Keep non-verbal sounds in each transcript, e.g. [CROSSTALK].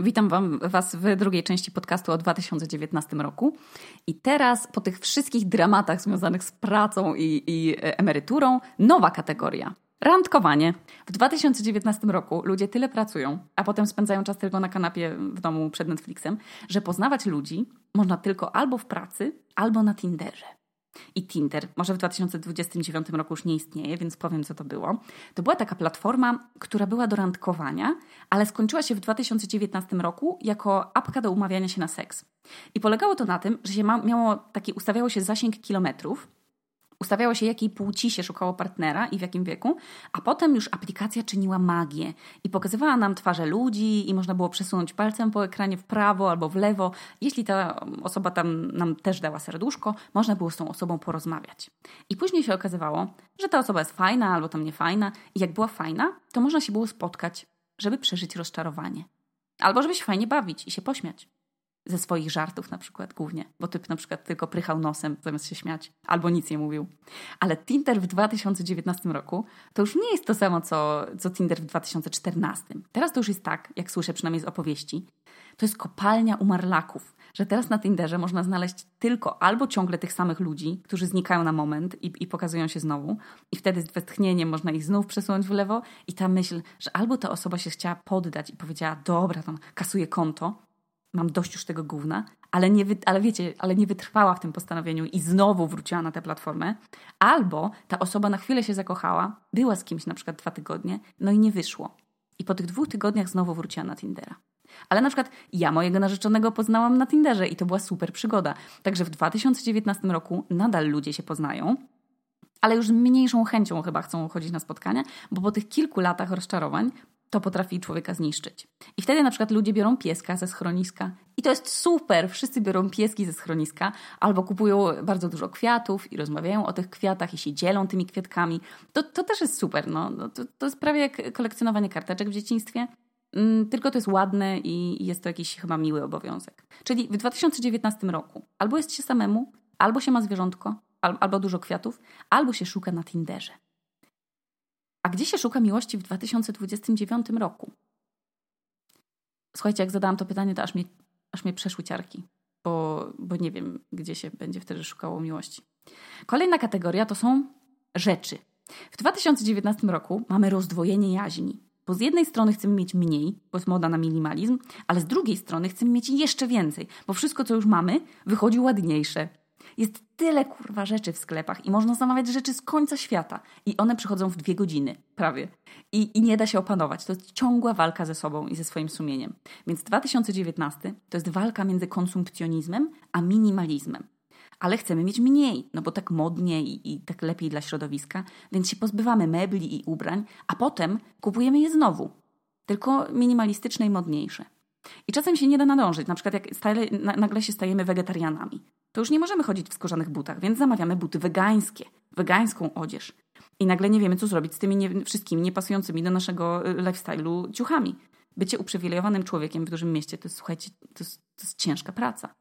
Witam wam, Was w drugiej części podcastu o 2019 roku. I teraz, po tych wszystkich dramatach związanych z pracą i, i emeryturą, nowa kategoria. Randkowanie. W 2019 roku ludzie tyle pracują, a potem spędzają czas tylko na kanapie w domu przed Netflixem, że poznawać ludzi można tylko albo w pracy, albo na Tinderze i Tinder, może w 2029 roku już nie istnieje, więc powiem, co to było. To była taka platforma, która była do randkowania, ale skończyła się w 2019 roku jako apka do umawiania się na seks. I polegało to na tym, że się miało taki, ustawiało się zasięg kilometrów, Ustawiało się, jakiej płci się szukało partnera i w jakim wieku, a potem już aplikacja czyniła magię i pokazywała nam twarze ludzi i można było przesunąć palcem po ekranie w prawo albo w lewo. Jeśli ta osoba tam nam też dała serduszko, można było z tą osobą porozmawiać. I później się okazywało, że ta osoba jest fajna albo tam nie fajna i jak była fajna, to można się było spotkać, żeby przeżyć rozczarowanie. Albo żeby się fajnie bawić i się pośmiać ze swoich żartów na przykład głównie, bo typ na przykład tylko prychał nosem zamiast się śmiać, albo nic nie mówił. Ale Tinder w 2019 roku to już nie jest to samo, co, co Tinder w 2014. Teraz to już jest tak, jak słyszę przynajmniej z opowieści, to jest kopalnia umarlaków, że teraz na Tinderze można znaleźć tylko albo ciągle tych samych ludzi, którzy znikają na moment i, i pokazują się znowu i wtedy z westchnieniem można ich znów przesunąć w lewo i ta myśl, że albo ta osoba się chciała poddać i powiedziała, dobra, tam kasuje konto, mam dość już tego gówna, ale, nie, ale wiecie, ale nie wytrwała w tym postanowieniu i znowu wróciła na tę platformę, albo ta osoba na chwilę się zakochała, była z kimś na przykład dwa tygodnie, no i nie wyszło. I po tych dwóch tygodniach znowu wróciła na Tindera. Ale na przykład ja mojego narzeczonego poznałam na Tinderze i to była super przygoda. Także w 2019 roku nadal ludzie się poznają, ale już mniejszą chęcią chyba chcą chodzić na spotkania, bo po tych kilku latach rozczarowań to potrafi człowieka zniszczyć. I wtedy na przykład ludzie biorą pieska ze schroniska i to jest super. Wszyscy biorą pieski ze schroniska albo kupują bardzo dużo kwiatów i rozmawiają o tych kwiatach i się dzielą tymi kwiatkami. To, to też jest super. No. no. To, to jest prawie jak kolekcjonowanie karteczek w dzieciństwie. Mm, tylko to jest ładne i jest to jakiś chyba miły obowiązek. Czyli w 2019 roku albo jest się samemu, albo się ma zwierzątko, albo dużo kwiatów, albo się szuka na Tinderze. A gdzie się szuka miłości w 2029 roku? Słuchajcie, jak zadałam to pytanie, to aż mnie, aż mnie przeszły ciarki, bo, bo nie wiem, gdzie się będzie wtedy szukało miłości. Kolejna kategoria to są rzeczy. W 2019 roku mamy rozdwojenie jaźni. Bo z jednej strony chcemy mieć mniej, bo jest moda na minimalizm, ale z drugiej strony chcemy mieć jeszcze więcej, bo wszystko, co już mamy, wychodzi ładniejsze, jest tyle kurwa rzeczy w sklepach i można zamawiać rzeczy z końca świata. I one przychodzą w dwie godziny, prawie. I, I nie da się opanować. To jest ciągła walka ze sobą i ze swoim sumieniem. Więc 2019 to jest walka między konsumpcjonizmem a minimalizmem. Ale chcemy mieć mniej, no bo tak modnie i, i tak lepiej dla środowiska, więc się pozbywamy mebli i ubrań, a potem kupujemy je znowu. Tylko minimalistyczne i modniejsze. I czasem się nie da nadążyć. Na przykład jak stale, nagle się stajemy wegetarianami to już nie możemy chodzić w skórzanych butach, więc zamawiamy buty wegańskie, wegańską odzież. I nagle nie wiemy, co zrobić z tymi nie, wszystkimi niepasującymi do naszego y, lifestyle'u ciuchami. Bycie uprzywilejowanym człowiekiem w dużym mieście to jest, słuchajcie, to jest, to jest ciężka praca.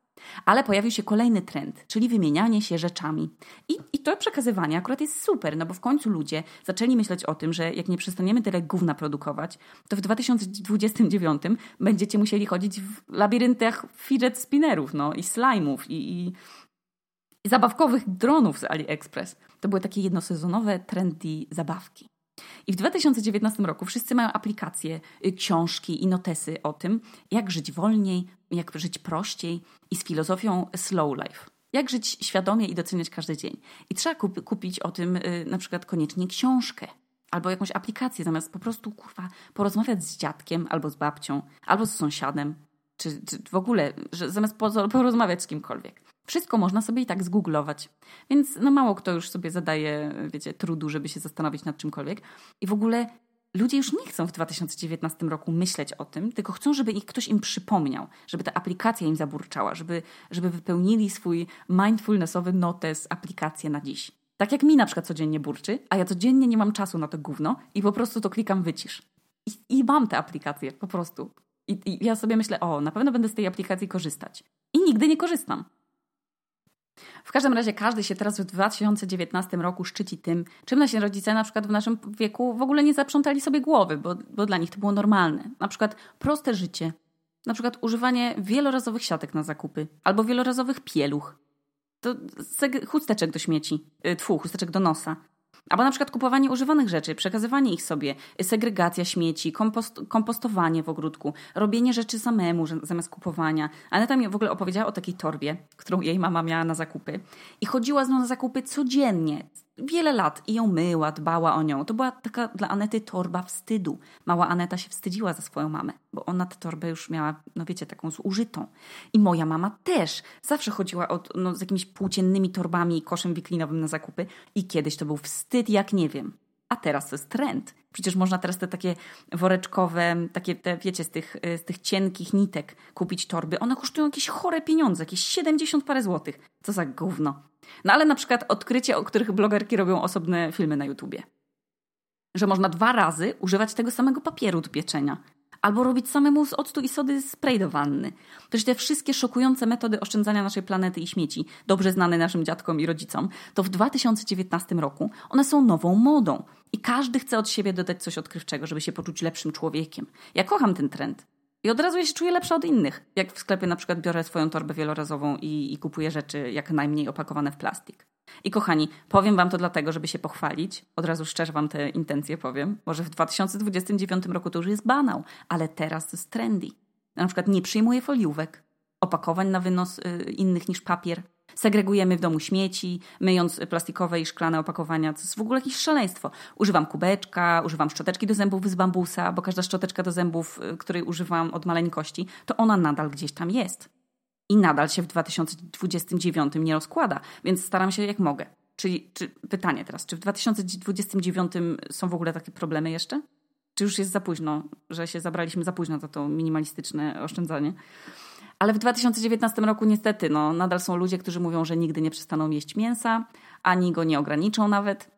Ale pojawił się kolejny trend, czyli wymienianie się rzeczami. I, I to przekazywanie akurat jest super, no bo w końcu ludzie zaczęli myśleć o tym, że jak nie przestaniemy tyle gówna produkować, to w 2029 będziecie musieli chodzić w labiryntach fidget spinnerów no, i slime'ów i, i, i zabawkowych dronów z AliExpress. To były takie jednosezonowe, trendy zabawki. I w 2019 roku wszyscy mają aplikacje, y, książki i notesy o tym, jak żyć wolniej, jak żyć prościej i z filozofią slow life. Jak żyć świadomie i doceniać każdy dzień. I trzeba kup kupić o tym y, na przykład koniecznie książkę albo jakąś aplikację, zamiast po prostu kurwa porozmawiać z dziadkiem albo z babcią, albo z sąsiadem, czy, czy w ogóle, że zamiast porozmawiać z kimkolwiek. Wszystko można sobie i tak zgooglować. Więc no mało kto już sobie zadaje, wiecie, trudu, żeby się zastanowić nad czymkolwiek. I w ogóle ludzie już nie chcą w 2019 roku myśleć o tym, tylko chcą, żeby ich ktoś im przypomniał, żeby ta aplikacja im zaburczała, żeby, żeby wypełnili swój mindfulnessowy notes aplikację na dziś. Tak jak mi na przykład codziennie burczy, a ja codziennie nie mam czasu na to gówno i po prostu to klikam wycisz. I, i mam tę aplikację, po prostu. I, I ja sobie myślę, o, na pewno będę z tej aplikacji korzystać. I nigdy nie korzystam. W każdym razie każdy się teraz w 2019 roku szczyci tym, czym nasi rodzice na przykład w naszym wieku w ogóle nie zaprzątali sobie głowy, bo, bo dla nich to było normalne. Na przykład proste życie, Na przykład używanie wielorazowych siatek na zakupy albo wielorazowych pieluch. To chusteczek do śmieci, y, tfu, chusteczek do nosa. Albo na przykład kupowanie używanych rzeczy, przekazywanie ich sobie, segregacja śmieci, kompost, kompostowanie w ogródku, robienie rzeczy samemu zamiast kupowania. Aneta mi w ogóle opowiedziała o takiej torbie, którą jej mama miała na zakupy. I chodziła z nią na zakupy codziennie, wiele lat i ją myła, dbała o nią. To była taka dla Anety torba wstydu. Mała Aneta się wstydziła za swoją mamę, bo ona tę torbę już miała, no wiecie, taką zużytą. I moja mama też. Zawsze chodziła od, no, z jakimiś płóciennymi torbami i koszem wiklinowym na zakupy i kiedyś to był wstyd jak nie wiem. A teraz to jest trend. Przecież można teraz te takie woreczkowe, takie te, wiecie, z tych, z tych cienkich nitek kupić torby. One kosztują jakieś chore pieniądze, jakieś 70 parę złotych. Co za gówno. No ale na przykład odkrycie, o których blogerki robią osobne filmy na YouTubie. Że można dwa razy używać tego samego papieru do pieczenia. Albo robić samemu z octu i sody spray do wanny. Przecież te wszystkie szokujące metody oszczędzania naszej planety i śmieci, dobrze znane naszym dziadkom i rodzicom, to w 2019 roku one są nową modą. I każdy chce od siebie dodać coś odkrywczego, żeby się poczuć lepszym człowiekiem. Ja kocham ten trend. I od razu ja się czuję lepsza od innych. Jak w sklepie na przykład biorę swoją torbę wielorazową i, i kupuję rzeczy jak najmniej opakowane w plastik. I kochani, powiem wam to dlatego, żeby się pochwalić. Od razu szczerze wam te intencje powiem. Może w 2029 roku to już jest banał, ale teraz to jest trendy. Na przykład nie przyjmuję foliówek, opakowań na wynos y, innych niż papier. Segregujemy w domu śmieci, myjąc plastikowe i szklane opakowania. To jest w ogóle jakieś szaleństwo. Używam kubeczka, używam szczoteczki do zębów z bambusa, bo każda szczoteczka do zębów, y, której używam od maleńkości, to ona nadal gdzieś tam jest. I nadal się w 2029 nie rozkłada, więc staram się jak mogę. Czyli czy, pytanie teraz, czy w 2029 są w ogóle takie problemy jeszcze? Czy już jest za późno, że się zabraliśmy za późno za to minimalistyczne oszczędzanie? Ale w 2019 roku niestety no, nadal są ludzie, którzy mówią, że nigdy nie przestaną jeść mięsa, ani go nie ograniczą nawet.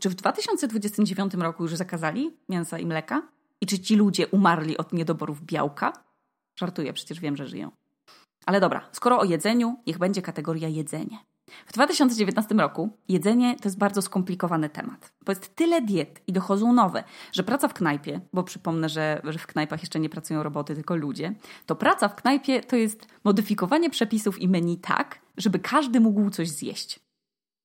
Czy w 2029 roku już zakazali mięsa i mleka? I czy ci ludzie umarli od niedoborów białka? Żartuję, przecież wiem, że żyją. Ale dobra, skoro o jedzeniu, niech będzie kategoria jedzenie. W 2019 roku jedzenie to jest bardzo skomplikowany temat, bo jest tyle diet i dochodzą nowe, że praca w knajpie, bo przypomnę, że, w knajpach jeszcze nie pracują roboty, tylko ludzie, to praca w knajpie to jest modyfikowanie przepisów i menu tak, żeby każdy mógł coś zjeść.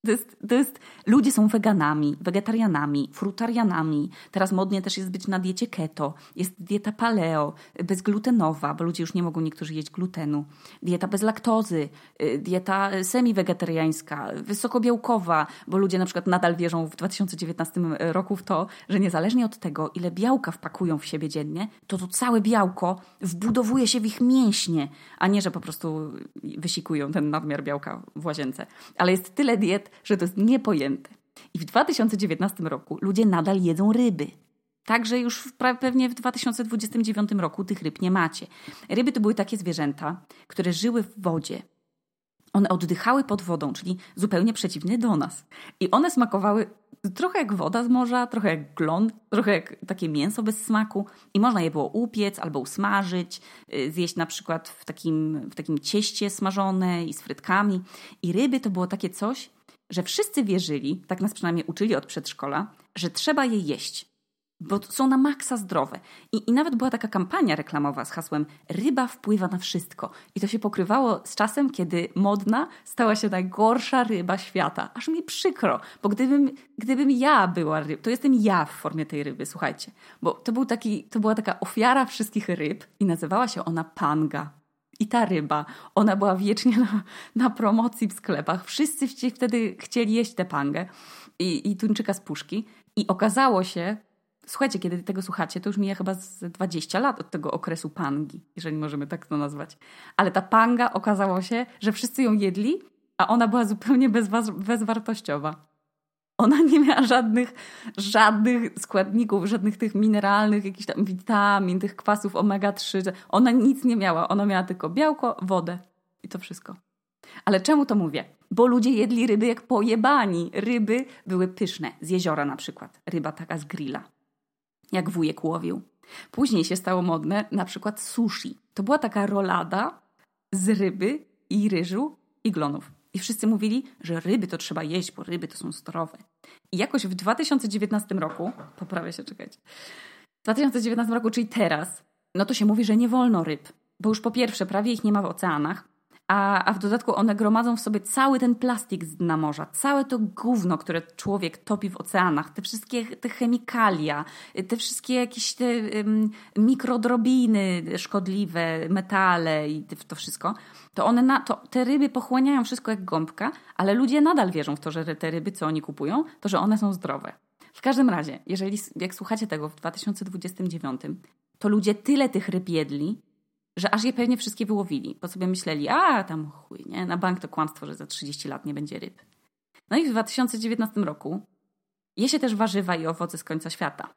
To jest, to jest, ludzie są weganami, wegetarianami, frutarianami. Teraz modnie też jest być na diecie keto. Jest dieta paleo, bezglutenowa, bo ludzie już nie mogą niektórzy jeść glutenu. Dieta bez laktozy, y, dieta semi-wegetariańska, wysokobiałkowa, bo ludzie na przykład nadal wierzą w 2019 roku w to, że niezależnie od tego, ile białka wpakują w siebie dziennie, to to całe białko wbudowuje się w ich mięśnie, a nie, że po prostu wysikują ten nadmiar białka w łazience. Ale jest tyle diet, że to jest niepojęte. I w 2019 roku ludzie nadal jedzą ryby. Także już w, pewnie w 2029 roku tych ryb nie macie. Ryby to były takie zwierzęta, które żyły w wodzie. One oddychały pod wodą, czyli zupełnie przeciwnie do nas. I one smakowały trochę jak woda z morza, trochę jak glon, trochę jak takie mięso bez smaku. I można je było upiec albo usmażyć, y, zjeść na przykład w takim, w takim cieście smażone i z frytkami. I ryby to było takie coś, że wszyscy wierzyli, tak nas przynajmniej uczyli od przedszkola, że trzeba je jeść, bo są na maksa zdrowe. I, I nawet była taka kampania reklamowa z hasłem ryba wpływa na wszystko. I to się pokrywało z czasem, kiedy modna stała się najgorsza ryba świata. Aż mi przykro, bo gdybym, gdybym ja była rybą, to jestem ja w formie tej ryby, słuchajcie. Bo to, był taki, to była taka ofiara wszystkich ryb i nazywała się ona panga. I ta ryba, ona była wiecznie na, na promocji w sklepach. Wszyscy wtedy chcieli jeść tę pangę i, i tuńczyka z puszki. I okazało się, słuchajcie, kiedy tego słuchacie, to już mija chyba z 20 lat od tego okresu pangi, jeżeli możemy tak to nazwać. Ale ta panga okazało się, że wszyscy ją jedli, a ona była zupełnie bezwartościowa. Ona nie miała żadnych, żadnych składników, żadnych tych mineralnych, jakichś tam witamin, tych kwasów omega-3. Ona nic nie miała. Ona miała tylko białko, wodę i to wszystko. Ale czemu to mówię? Bo ludzie jedli ryby jak pojebani. Ryby były pyszne. Z jeziora na przykład. Ryba taka z grilla. Jak wujek łowił. Później się stało modne na przykład sushi. To była taka rolada z ryby i ryżu i glonów. I wszyscy mówili, że ryby to trzeba jeść, bo ryby to są zdrowe. I jakoś w 2019 roku, [LAUGHS] poprawię się, czekać, w 2019 roku, czyli teraz, no to się mówi, że nie wolno ryb. bo już po pierwsze prawie ich nie ma w oceanach, a, a w dodatku one gromadzą w sobie cały ten plastik z dna morza, całe to gówno, które człowiek topi w oceanach, te wszystkie te chemikalia, te wszystkie jakieś te um, mikrodrobiny szkodliwe, metale i to wszystko, to one na, to, te ryby pochłaniają wszystko jak gąbka, ale ludzie nadal wierzą w to, że te ryby, co oni kupują, to że one są zdrowe. W każdym razie, jeżeli jak słuchacie tego w 2029, to ludzie tyle tych ryb jedli, że aż je pewnie wszystkie wyłowili, bo sobie myśleli, a tam chuj, nie? Na bank to kłamstwo, że za 30 lat nie będzie ryb. No i w 2019 roku je się też warzywa i owoce z końca świata.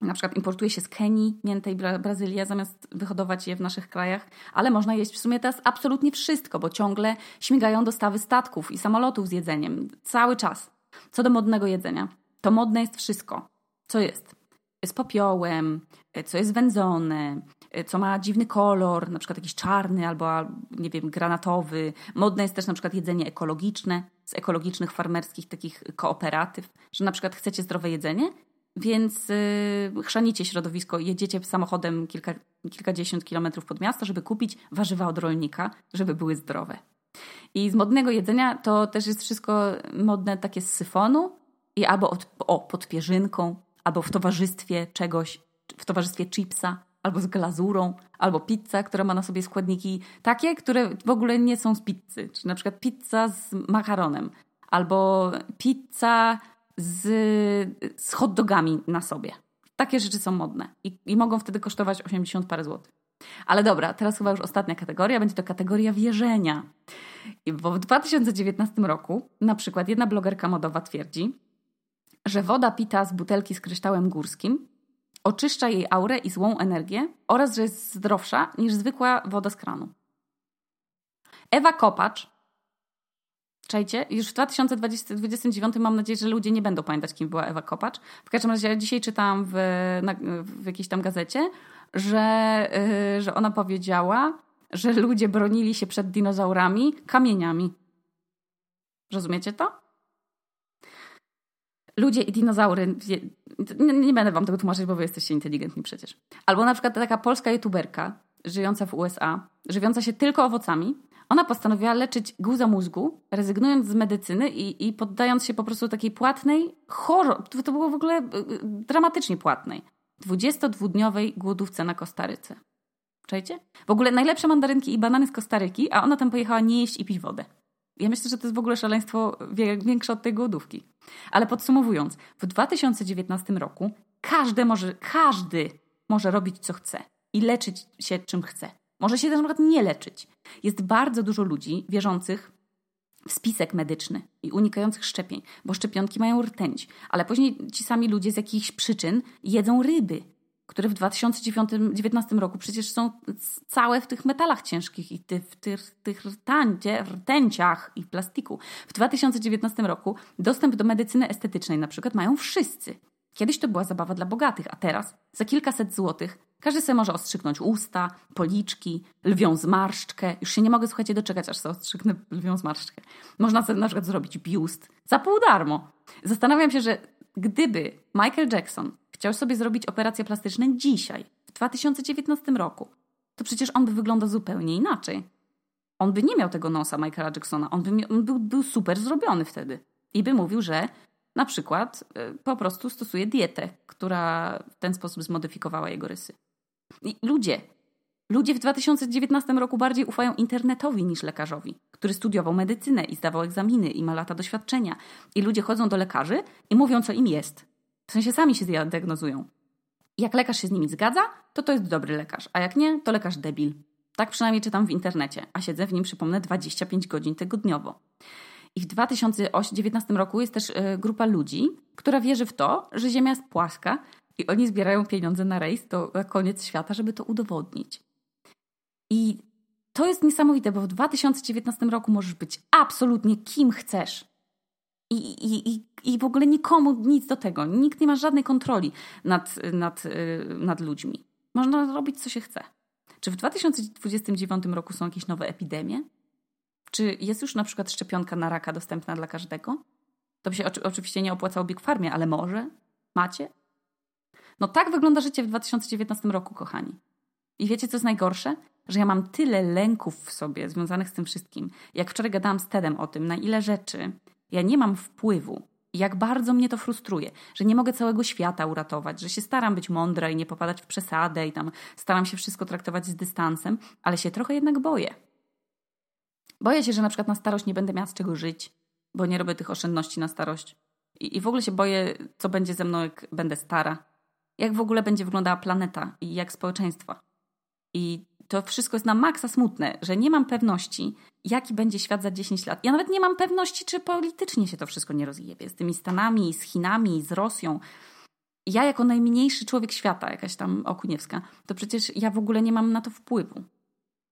Na przykład importuje się z Kenii miętę i Bra Brazylia zamiast wyhodować je w naszych krajach, ale można jeść w sumie teraz absolutnie wszystko, bo ciągle śmigają dostawy statków i samolotów z jedzeniem. Cały czas. Co do modnego jedzenia, to modne jest wszystko. Co jest? Z popiołem, co jest wędzone, co ma dziwny kolor, na przykład jakiś czarny albo, nie wiem, granatowy. Modne jest też na przykład jedzenie ekologiczne z ekologicznych farmerskich takich kooperatyw, że na przykład chcecie zdrowe jedzenie, więc yy, chrzanicie środowisko, jedziecie samochodem kilka, kilkadziesiąt kilometrów pod miasto, żeby kupić warzywa od rolnika, żeby były zdrowe. I z modnego jedzenia to też jest wszystko modne takie z syfonu i albo od, o, pod pierzynką, albo w towarzystwie czegoś, w towarzystwie chipsa, albo z glazurą, albo pizza, która ma na sobie składniki takie, które w ogóle nie są z pizzy. Czyli na przykład pizza z makaronem, albo pizza z, z hot dogami na sobie. Takie rzeczy są modne i, i mogą wtedy kosztować 80 parę złotych. Ale dobra, teraz chyba już ostatnia kategoria, będzie to kategoria wierzenia. Bo w 2019 roku na przykład jedna blogerka modowa twierdzi, że woda pita z butelki z kryształem górskim oczyszcza jej aurę i złą energię oraz że jest zdrowsza niż zwykła woda z kranu. Ewa Kopacz, czajcie, już w 2029 mam nadzieję, że ludzie nie będą pamiętać, kim była Ewa Kopacz. W każdym razie ja dzisiaj czytałam w, na, w jakiejś tam gazecie, że, yy, że ona powiedziała, że ludzie bronili się przed dinozaurami kamieniami. Rozumiecie to? ludzie i dinozaury. Nie, nie, będę wam tego tłumaczyć, bo wy jesteście inteligentni przecież. Albo na przykład taka polska youtuberka żyjąca w USA, żywiąca się tylko owocami. Ona postanowiła leczyć guza mózgu, rezygnując z medycyny i, i poddając się po prostu takiej płatnej, horror, to było w ogóle y, y, dramatycznie płatnej, 22-dniowej głodówce na Kostaryce. Czajcie? W ogóle najlepsze mandarynki i banany z Kostaryki, a ona tam pojechała nie jeść i pić wodę. Ja myślę, że to jest w ogóle szaleństwo większe od tej głodówki. Ale podsumowując, w 2019 roku każdy może, każdy może robić co chce i leczyć się czym chce. Może się też na przykład nie leczyć. Jest bardzo dużo ludzi wierzących w spisek medyczny i unikających szczepień, bo szczepionki mają rtęć, ale później ci sami ludzie z jakichś przyczyn jedzą ryby, które w 2019 roku przecież są całe w tych metalach ciężkich i ty, w tych, tych rtancie, rtęciach i plastiku. W 2019 roku dostęp do medycyny estetycznej na przykład mają wszyscy. Kiedyś to była zabawa dla bogatych, a teraz za kilkaset złotych każdy sobie może ostrzyknąć usta, policzki, lwią zmarszczkę. Już się nie mogę, słuchajcie, doczekać, aż sobie ostrzyknę lwią zmarszczkę. Można sobie na przykład zrobić biust za pół darmo. Zastanawiam się, że gdyby Michael Jackson chciał sobie zrobić operacje plastyczne dzisiaj, w 2019 roku, to przecież on by wyglądał zupełnie inaczej. On by nie miał tego nosa Michaela Jacksona, on, by, on był, był super zrobiony wtedy. I by mówił, że na przykład y, po prostu stosuje dietę, która w ten sposób zmodyfikowała jego rysy. I ludzie, ludzie w 2019 roku bardziej ufają internetowi niż lekarzowi, który studiował medycynę i zdawał egzaminy i ma lata doświadczenia. I ludzie chodzą do lekarzy i mówią, co im jest. W sensie sami się diagnozują. Jak lekarz się z nimi zgadza, to to jest dobry lekarz, a jak nie, to lekarz debil. Tak przynajmniej czytam w internecie, a siedzę w nim, przypomnę, 25 godzin tygodniowo. I w 2019 roku jest też e, grupa ludzi, która wierzy w to, że Ziemia jest płaska i oni zbierają pieniądze na rejs do koniec świata, żeby to udowodnić. I to jest niesamowite, bo w 2019 roku możesz być absolutnie kim chcesz. I, i, i, I w ogóle nikomu nic do tego. Nikt nie ma żadnej kontroli nad, nad, y, nad ludźmi. Można robić, co się chce. Czy w 2029 roku są jakieś nowe epidemie? Czy jest już na przykład szczepionka na raka dostępna dla każdego? To by się oczywiście nie opłacało Big Farmie, ale może? Macie? No tak wygląda życie w 2019 roku, kochani. I wiecie, co jest najgorsze? że ja mam tyle lęków w sobie związanych z tym wszystkim. Jak wczoraj gadałam z Tedem o tym, na ile rzeczy ja nie mam wpływu, jak bardzo mnie to frustruje, że nie mogę całego świata uratować, że się staram być mądra i nie popadać w przesadę i tam staram się wszystko traktować z dystansem, ale się trochę jednak boję. Boję się, że na przykład na starość nie będę miała z czego żyć, bo nie robię tych oszczędności na starość. I, i w ogóle się boję, co będzie ze mną, jak będę stara. Jak w ogóle będzie wyglądała planeta i jak społeczeństwa. I to wszystko jest na maksa smutne, że nie mam pewności, jaki będzie świat za 10 lat. Ja nawet nie mam pewności, czy politycznie się to wszystko nie rozjebie. Z tymi Stanami, z Chinami, z Rosją. Ja jako najmniejszy człowiek świata, jakaś tam Okuniewska, to przecież ja w ogóle nie mam na to wpływu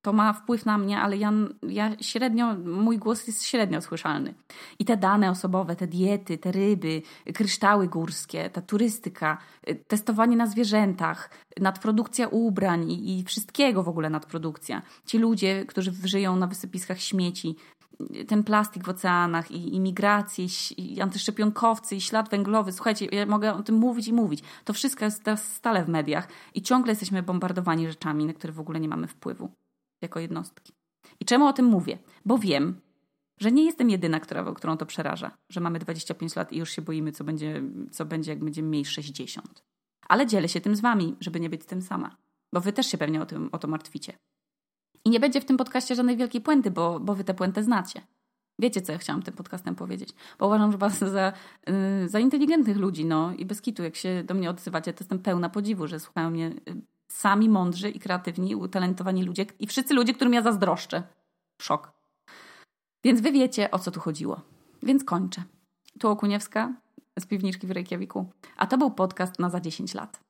to ma wpływ na mnie, ale ja, ja średnio, mój głos jest średnio słyszalny. I te dane osobowe, te diety, te ryby, kryształy górskie, ta turystyka, testowanie na zwierzętach, nadprodukcja ubrań i, i wszystkiego w ogóle nadprodukcja. Ci ludzie, którzy żyją na wysypiskach śmieci, ten plastik w oceanach i, i migracje, i antyszczepionkowcy, i ślad węglowy. Słuchajcie, ja mogę o tym mówić i mówić. To wszystko jest stale w mediach i ciągle jesteśmy bombardowani rzeczami, na które w ogóle nie mamy wpływu jako jednostki. I czemu o tym mówię? Bo wiem, że nie jestem jedyna, która, którą to przeraża, że mamy 25 lat i już się boimy, co będzie, co będzie jak będziemy mieli 60. Ale dzielę się tym z wami, żeby nie być tym sama, bo wy też się pewnie o, tym, o to martwicie. I nie będzie w tym podcaście żadnej wielkiej puenty, bo, bo wy tę puentę znacie. Wiecie, co ja chciałam tym podcastem powiedzieć. Bo uważam, że was za, yy, za inteligentnych ludzi, no i bez kitu, jak się do mnie odzywacie, to jestem pełna podziwu, że słuchają mnie y, sami mądrzy i kreatywni, utalentowani ludzie i wszyscy ludzie, którym ja zazdroszczę. Szok. Więc wy wiecie, o co tu chodziło. Więc kończę. Tu Okuniewska z Piwniczki w Reykjaviku, a to był podcast na za 10 lat.